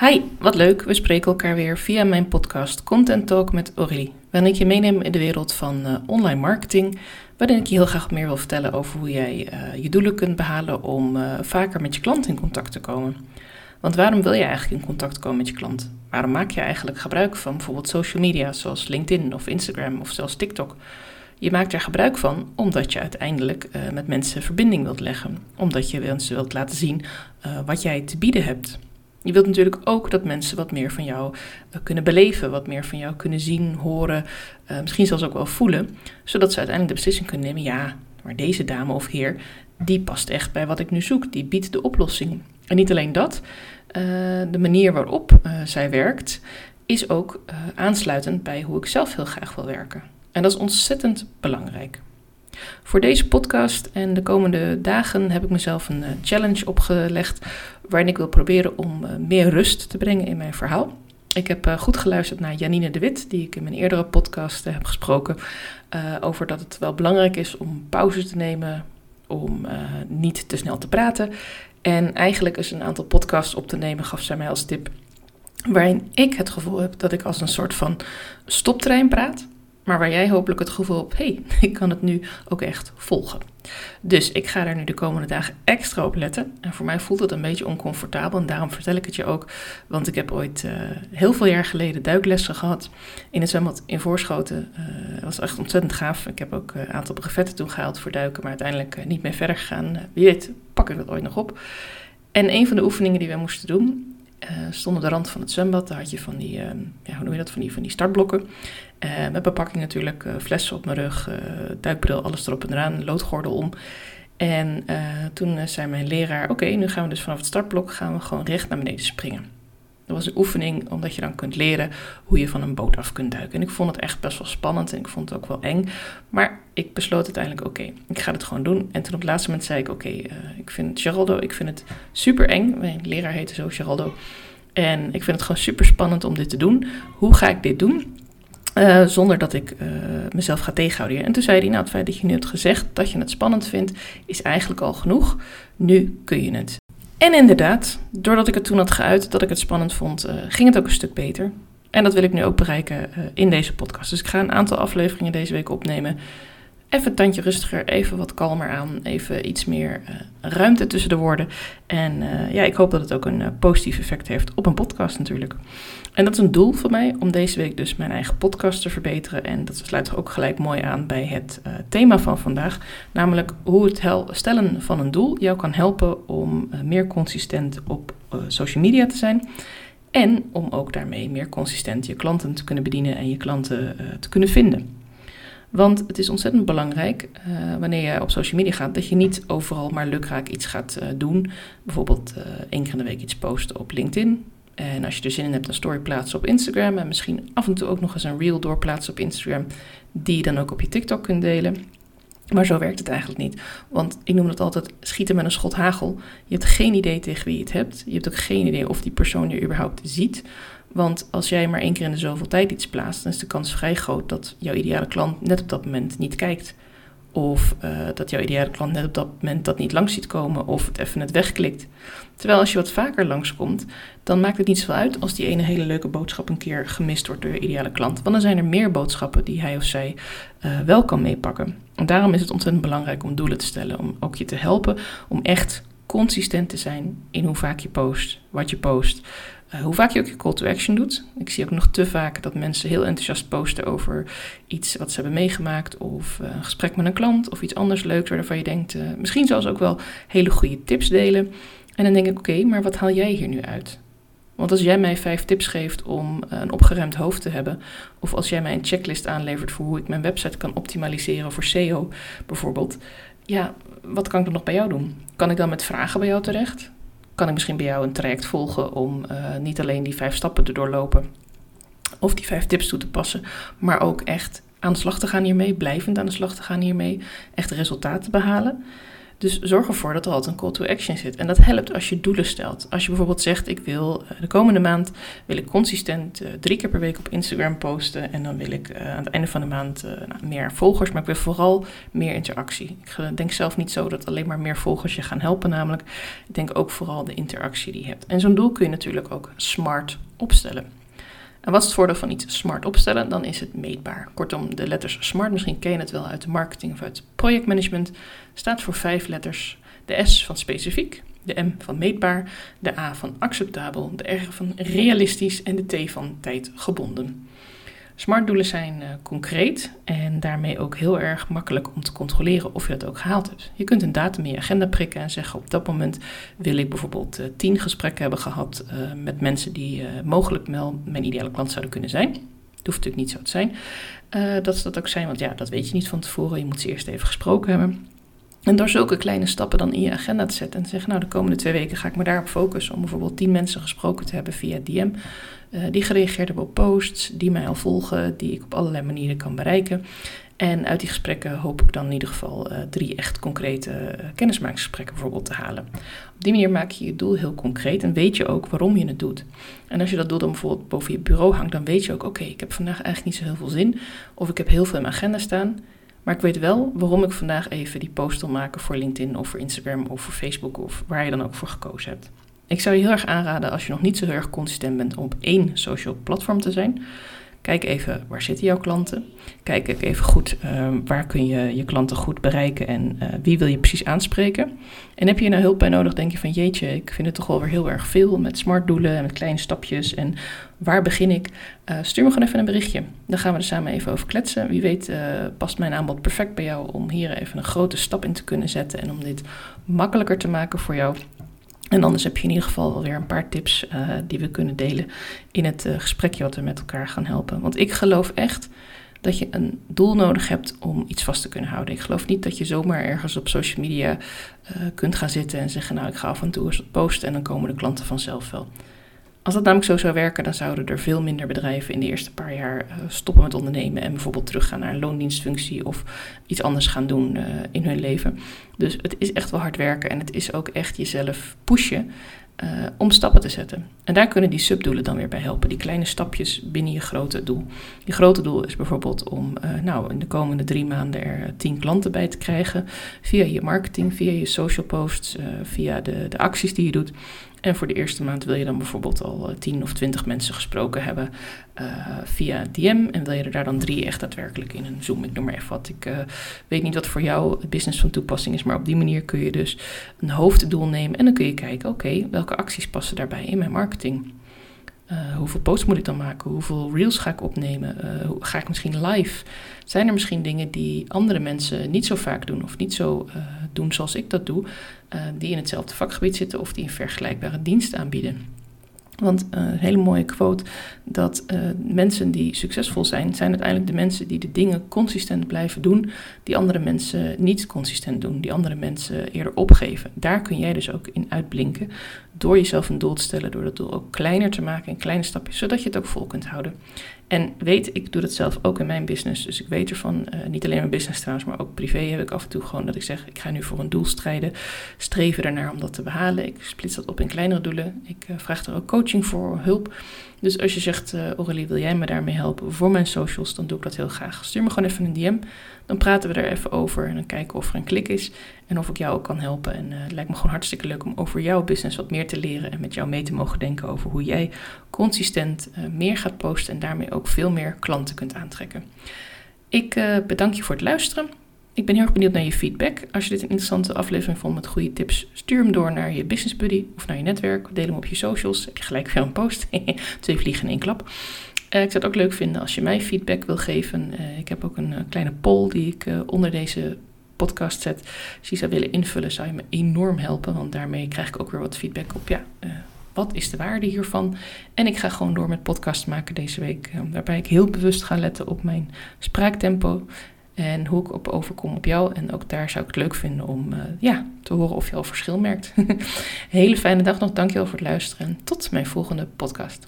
Hi, wat leuk. We spreken elkaar weer via mijn podcast Content Talk met Aurélie. Waarin ik je meeneem in de wereld van uh, online marketing. Waarin ik je heel graag meer wil vertellen over hoe jij uh, je doelen kunt behalen om uh, vaker met je klant in contact te komen. Want waarom wil je eigenlijk in contact komen met je klant? Waarom maak je eigenlijk gebruik van bijvoorbeeld social media zoals LinkedIn of Instagram of zelfs TikTok? Je maakt er gebruik van omdat je uiteindelijk met mensen verbinding wilt leggen. Omdat je mensen wilt laten zien wat jij te bieden hebt. Je wilt natuurlijk ook dat mensen wat meer van jou uh, kunnen beleven, wat meer van jou kunnen zien, horen, misschien zelfs ook wel voelen, zodat ze uiteindelijk de beslissing kunnen nemen: ja, maar deze dame of heer, die past echt bij wat ik nu zoek, die biedt de oplossing. En niet alleen dat, de manier waarop zij werkt is ook aansluitend bij hoe ik zelf heel graag wil werken. En dat is ontzettend belangrijk. Voor deze podcast en de komende dagen heb ik mezelf een challenge opgelegd waarin ik wil proberen om meer rust te brengen in mijn verhaal. Ik heb goed geluisterd naar Janine de Wit, die ik in mijn eerdere podcast heb gesproken, over dat het wel belangrijk is om pauze te nemen, om niet te snel te praten. En eigenlijk is een aantal podcasts op te nemen, gaf zij mij als tip, waarin ik het gevoel heb dat ik als een soort van stoptrein praat maar waar jij hopelijk het gevoel hé, hey, ik kan het nu ook echt volgen. Dus ik ga daar nu de komende dagen extra op letten. En voor mij voelt het een beetje oncomfortabel en daarom vertel ik het je ook. Want ik heb ooit uh, heel veel jaar geleden duiklessen gehad in het zwembad in Voorschoten. Uh, dat was echt ontzettend gaaf. Ik heb ook een aantal brevetten toen gehaald voor duiken, maar uiteindelijk niet meer verder gegaan. wie weet, pak ik dat ooit nog op. En een van de oefeningen die wij moesten doen, uh, stond op de rand van het zwembad. Daar had je van die, uh, ja, hoe noem je dat, van die, van die startblokken. Uh, met bepakking natuurlijk, flessen op mijn rug, duikbril, alles erop en eraan, loodgordel om. En toen zei mijn leraar, oké, nu gaan we dus vanaf het startblok gaan we gewoon recht naar beneden springen. Dat was een oefening omdat je dan kunt leren hoe je van een boot af kunt duiken. En ik vond het echt best wel spannend en ik vond het ook wel eng. Maar ik besloot uiteindelijk, oké, ik ga het gewoon doen. En toen op het laatste moment zei ik, oké, uh, ik vind Geraldo, ik vind het super eng. Mijn leraar heette zo Geraldo. En ik vind het gewoon super spannend om dit te doen. Hoe ga ik dit doen? Uh, zonder dat ik uh, mezelf ga tegenhouden. En toen zei hij, nou het feit dat je nu hebt gezegd dat je het spannend vindt, is eigenlijk al genoeg. Nu kun je het. En inderdaad, doordat ik het toen had geuit dat ik het spannend vond, uh, ging het ook een stuk beter. En dat wil ik nu ook bereiken uh, in deze podcast. Dus ik ga een aantal afleveringen deze week opnemen. Even een tandje rustiger, even wat kalmer aan, even iets meer uh, ruimte tussen de woorden. En ja, ik hoop dat het ook een positief effect heeft op een podcast natuurlijk. En dat is een doel voor mij om deze week dus mijn eigen podcast te verbeteren. En dat sluit ook gelijk mooi aan bij het thema van vandaag. Namelijk hoe het stellen van een doel jou kan helpen om meer consistent op social media te zijn. En om ook daarmee meer consistent je klanten te kunnen bedienen en je klanten te kunnen vinden. Want het is ontzettend belangrijk wanneer je op social media gaat, dat je niet overal maar lukraak iets gaat doen. Bijvoorbeeld één keer in de week iets posten op LinkedIn en als je er zin in hebt, een story plaatsen op Instagram. En misschien af en toe ook nog eens een reel doorplaatsen op Instagram. Die je dan ook op je TikTok kunt delen. Maar zo werkt het eigenlijk niet. Want ik noem het altijd schieten met een schot hagel. Je hebt geen idee tegen wie je het hebt. Je hebt ook geen idee of die persoon je überhaupt ziet. Want als jij maar één keer in de zoveel tijd iets plaatst, dan is de kans vrij groot dat jouw ideale klant net op dat moment niet kijkt. Of uh, dat jouw ideale klant net op dat moment dat niet langs ziet komen of het even net wegklikt. Terwijl als je wat vaker langskomt, dan maakt het niet zoveel uit als die ene hele leuke boodschap een keer gemist wordt door je ideale klant. Want dan zijn er meer boodschappen die hij of zij uh, wel kan meepakken. En daarom is het ontzettend belangrijk om doelen te stellen, om ook je te helpen om echt consistent te zijn in hoe vaak je post, wat je post. Uh, hoe vaak je ook je call to action doet. Ik zie ook nog te vaak dat mensen heel enthousiast posten over iets wat ze hebben meegemaakt. Of uh, een gesprek met een klant. Of iets anders leuks waarvan je denkt. Uh, misschien zelfs ook wel hele goede tips delen. En dan denk ik: oké, maar wat haal jij hier nu uit? Want als jij mij vijf tips geeft om een opgeruimd hoofd te hebben. Of als jij mij een checklist aanlevert voor hoe ik mijn website kan optimaliseren voor SEO bijvoorbeeld. Ja, wat kan ik dan nog bij jou doen? Kan ik dan met vragen bij jou terecht? Kan ik misschien bij jou een traject volgen om uh, niet alleen die vijf stappen te doorlopen of die vijf tips toe te passen, maar ook echt aan de slag te gaan hiermee, blijvend aan de slag te gaan hiermee, echt resultaten te behalen. Dus zorg ervoor dat er altijd een call to action zit. En dat helpt als je doelen stelt. Als je bijvoorbeeld zegt, ik wil de komende maand wil ik consistent drie keer per week op Instagram posten. En dan wil ik aan het einde van de maand nou, meer volgers, maar ik wil vooral meer interactie. Ik denk zelf niet zo dat alleen maar meer volgers je gaan helpen namelijk. Ik denk ook vooral de interactie die je hebt. En zo'n doel kun je natuurlijk ook smart opstellen. En wat is het voordeel van iets smart opstellen? Dan is het meetbaar. Kortom, de letters smart, misschien ken je het wel uit de marketing of uit projectmanagement, staat voor vijf letters. De S van specifiek, de M van meetbaar, de A van acceptabel, de R van realistisch en de T van tijdgebonden. Smartdoelen zijn uh, concreet en daarmee ook heel erg makkelijk om te controleren of je dat ook gehaald hebt. Je kunt een datum in je agenda prikken en zeggen op dat moment wil ik bijvoorbeeld uh, tien gesprekken hebben gehad uh, met mensen die mogelijk wel mijn ideale klant zouden kunnen zijn. Het hoeft natuurlijk niet zo te zijn dat ze dat ook zijn, want ja, dat weet je niet van tevoren. Je moet ze eerst even gesproken hebben. En door zulke kleine stappen dan in je agenda te zetten en te zeggen, nou de komende twee weken ga ik me daarop focussen om bijvoorbeeld tien mensen gesproken te hebben via DM, uh, die gereageerd hebben op posts, die mij al volgen, die ik op allerlei manieren kan bereiken. En uit die gesprekken hoop ik dan in ieder geval uh, drie echt concrete uh, kennismakingsgesprekken bijvoorbeeld te halen. Op die manier maak je je doel heel concreet en weet je ook waarom je het doet. En als je dat doel dan bijvoorbeeld boven je bureau hangt, dan weet je ook, oké, ik heb vandaag eigenlijk niet zo heel veel zin. Of ik heb heel veel in mijn agenda staan. Maar ik weet wel waarom ik vandaag even die post wil maken voor LinkedIn of voor Instagram of voor Facebook of waar je dan ook voor gekozen hebt. Ik zou je heel erg aanraden als je nog niet zo heel erg consistent bent om op één social platform te zijn. Kijk even waar zitten jouw klanten. Kijk even goed uh, waar kun je je klanten goed bereiken en uh, wie wil je precies aanspreken. En heb je nou hulp bij nodig, denk je van jeetje, ik vind het toch wel weer heel erg veel met smart doelen en met kleine stapjes. En waar begin ik? Uh, stuur me gewoon even een berichtje. Dan gaan we er samen even over kletsen. Wie weet past mijn aanbod perfect bij jou om hier even een grote stap in te kunnen zetten en om dit makkelijker te maken voor jou. En anders heb je in ieder geval alweer een paar tips uh, die we kunnen delen in het uh, gesprekje wat we met elkaar gaan helpen. Want ik geloof echt dat je een doel nodig hebt om iets vast te kunnen houden. Ik geloof niet dat je zomaar ergens op social media uh, kunt gaan zitten en zeggen: Nou, ik ga af en toe eens posten en dan komen de klanten vanzelf wel. Als dat namelijk zo zou werken, dan zouden er veel minder bedrijven in de eerste paar jaar uh, stoppen met ondernemen en bijvoorbeeld teruggaan naar een loondienstfunctie of iets anders gaan doen uh, in hun leven. Dus het is echt wel hard werken en het is ook echt jezelf pushen uh, om stappen te zetten. En daar kunnen die subdoelen dan weer bij helpen, die kleine stapjes binnen je grote doel. Je grote doel is bijvoorbeeld om nou, in de komende drie maanden er tien klanten bij te krijgen via je marketing, via je social posts, via de, de acties die je doet. En voor de eerste maand wil je dan bijvoorbeeld al 10 of 20 mensen gesproken hebben uh, via DM. En wil je er daar dan drie echt daadwerkelijk in een Zoom. Ik noem maar even wat. Ik uh, weet niet wat voor jou het business van toepassing is. Maar op die manier kun je dus een hoofddoel nemen. En dan kun je kijken, oké, welke acties passen daarbij in mijn marketing? Hoeveel posts moet ik dan maken? Hoeveel reels ga ik opnemen? Ga ik misschien live? Zijn er misschien dingen die andere mensen niet zo vaak doen of niet zo uh, doen zoals ik dat doe, die in hetzelfde vakgebied zitten of die een vergelijkbare dienst aanbieden? Want uh, een hele mooie quote dat uh, mensen die succesvol zijn, zijn uiteindelijk de mensen die de dingen consistent blijven doen, die andere mensen niet consistent doen, die andere mensen eerder opgeven. Daar kun jij dus ook in uitblinken door jezelf een doel te stellen, door dat doel ook kleiner te maken in kleine stapjes, zodat je het ook vol kunt houden. En weet, ik doe dat zelf ook in mijn business. Dus ik weet ervan, uh, niet alleen mijn business trouwens, maar ook privé heb ik af en toe gewoon dat ik zeg: ik ga nu voor een doel strijden. Streven ernaar om dat te behalen. Ik splits dat op in kleinere doelen. Ik uh, vraag er ook coaching voor, hulp. Dus als je zegt: uh, Aurélie, wil jij me daarmee helpen voor mijn socials? Dan doe ik dat heel graag. Stuur me gewoon even een DM. Dan praten we er even over en dan kijken of er een klik is. En of ik jou ook kan helpen. En het lijkt me gewoon hartstikke leuk om over jouw business wat meer te leren. En met jou mee te mogen denken over hoe jij consistent meer gaat posten en daarmee ook veel meer klanten kunt aantrekken. Ik uh, bedank je voor het luisteren. Ik ben heel erg benieuwd naar je feedback. Als je dit een interessante aflevering vond met goede tips, stuur hem door naar je business buddy of naar je netwerk. Deel hem op je socials. Heb je gelijk weer een post. Twee vliegen in één klap. Uh, ik zou het ook leuk vinden als je mij feedback wil geven. Uh, ik heb ook een kleine poll die ik onder deze podcast zet. Als je zou willen invullen, zou je me enorm helpen. Want daarmee krijg ik ook weer wat feedback op ja, wat is de waarde hiervan? En ik ga gewoon door met podcast maken deze week. Eh, waarbij ik heel bewust ga letten op mijn spraaktempo. En hoe ik op overkom op jou. En ook daar zou ik het leuk vinden om ja, te horen of je al verschil merkt. Hele fijne dag nog. Dankjewel voor het luisteren. En tot mijn volgende podcast.